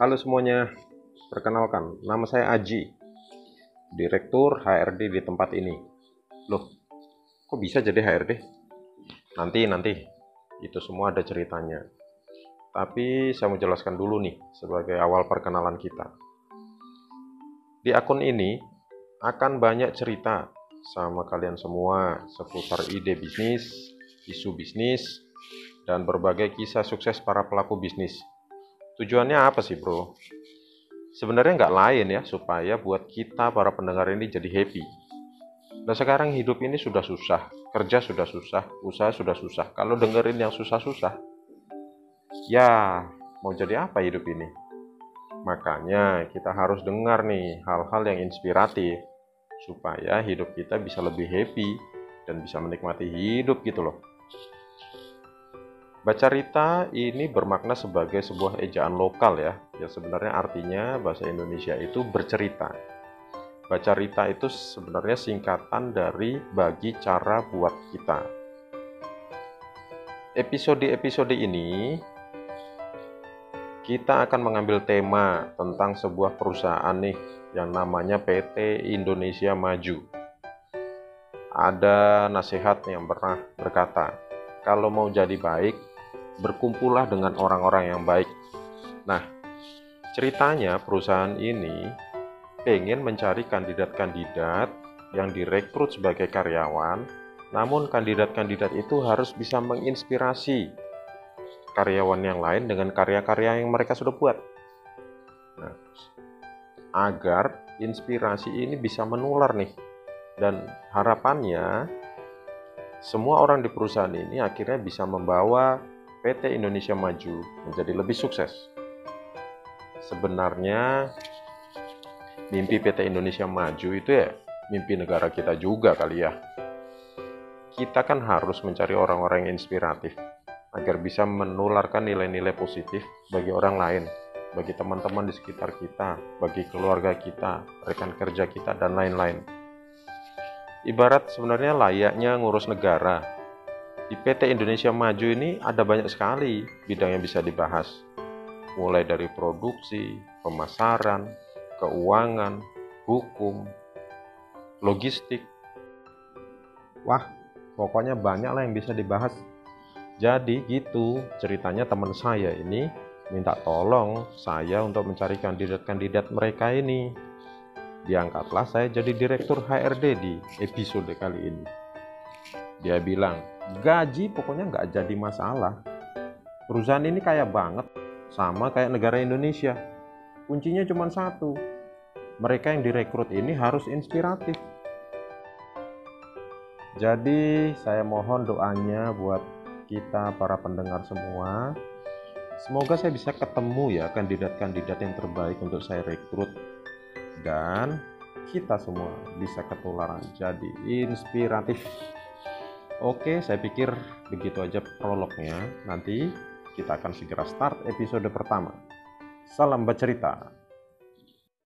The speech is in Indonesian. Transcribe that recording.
Halo semuanya, perkenalkan, nama saya Aji, Direktur HRD di tempat ini. Loh, kok bisa jadi HRD? Nanti, nanti, itu semua ada ceritanya. Tapi saya mau jelaskan dulu nih, sebagai awal perkenalan kita. Di akun ini akan banyak cerita sama kalian semua seputar ide bisnis, isu bisnis, dan berbagai kisah sukses para pelaku bisnis Tujuannya apa sih bro? Sebenarnya nggak lain ya, supaya buat kita para pendengar ini jadi happy. Nah sekarang hidup ini sudah susah, kerja sudah susah, usaha sudah susah. Kalau dengerin yang susah-susah, ya mau jadi apa hidup ini? Makanya kita harus dengar nih hal-hal yang inspiratif supaya hidup kita bisa lebih happy dan bisa menikmati hidup gitu loh. Bacarita ini bermakna sebagai sebuah ejaan lokal ya, yang sebenarnya artinya bahasa Indonesia itu bercerita. Bacarita itu sebenarnya singkatan dari bagi cara buat kita. Episode-episode ini kita akan mengambil tema tentang sebuah perusahaan nih yang namanya PT Indonesia Maju. Ada nasihat yang pernah berkata, kalau mau jadi baik, berkumpullah dengan orang-orang yang baik. Nah, ceritanya perusahaan ini pengen mencari kandidat-kandidat yang direkrut sebagai karyawan, namun kandidat-kandidat itu harus bisa menginspirasi karyawan yang lain dengan karya-karya yang mereka sudah buat. Nah, agar inspirasi ini bisa menular nih. Dan harapannya semua orang di perusahaan ini akhirnya bisa membawa PT Indonesia Maju menjadi lebih sukses. Sebenarnya mimpi PT Indonesia Maju itu ya mimpi negara kita juga kali ya. Kita kan harus mencari orang-orang yang inspiratif agar bisa menularkan nilai-nilai positif bagi orang lain, bagi teman-teman di sekitar kita, bagi keluarga kita, rekan kerja kita, dan lain-lain. Ibarat sebenarnya layaknya ngurus negara, di PT Indonesia Maju ini ada banyak sekali bidang yang bisa dibahas. Mulai dari produksi, pemasaran, keuangan, hukum, logistik. Wah, pokoknya banyak lah yang bisa dibahas. Jadi gitu ceritanya teman saya ini minta tolong saya untuk mencari kandidat-kandidat mereka ini. Diangkatlah saya jadi direktur HRD di episode kali ini. Dia bilang, gaji pokoknya nggak jadi masalah. Perusahaan ini kaya banget, sama kayak negara Indonesia. Kuncinya cuma satu, mereka yang direkrut ini harus inspiratif. Jadi saya mohon doanya buat kita para pendengar semua. Semoga saya bisa ketemu ya kandidat-kandidat yang terbaik untuk saya rekrut dan kita semua bisa ketularan jadi inspiratif. Oke, saya pikir begitu aja prolognya. Nanti kita akan segera start episode pertama. Salam bercerita.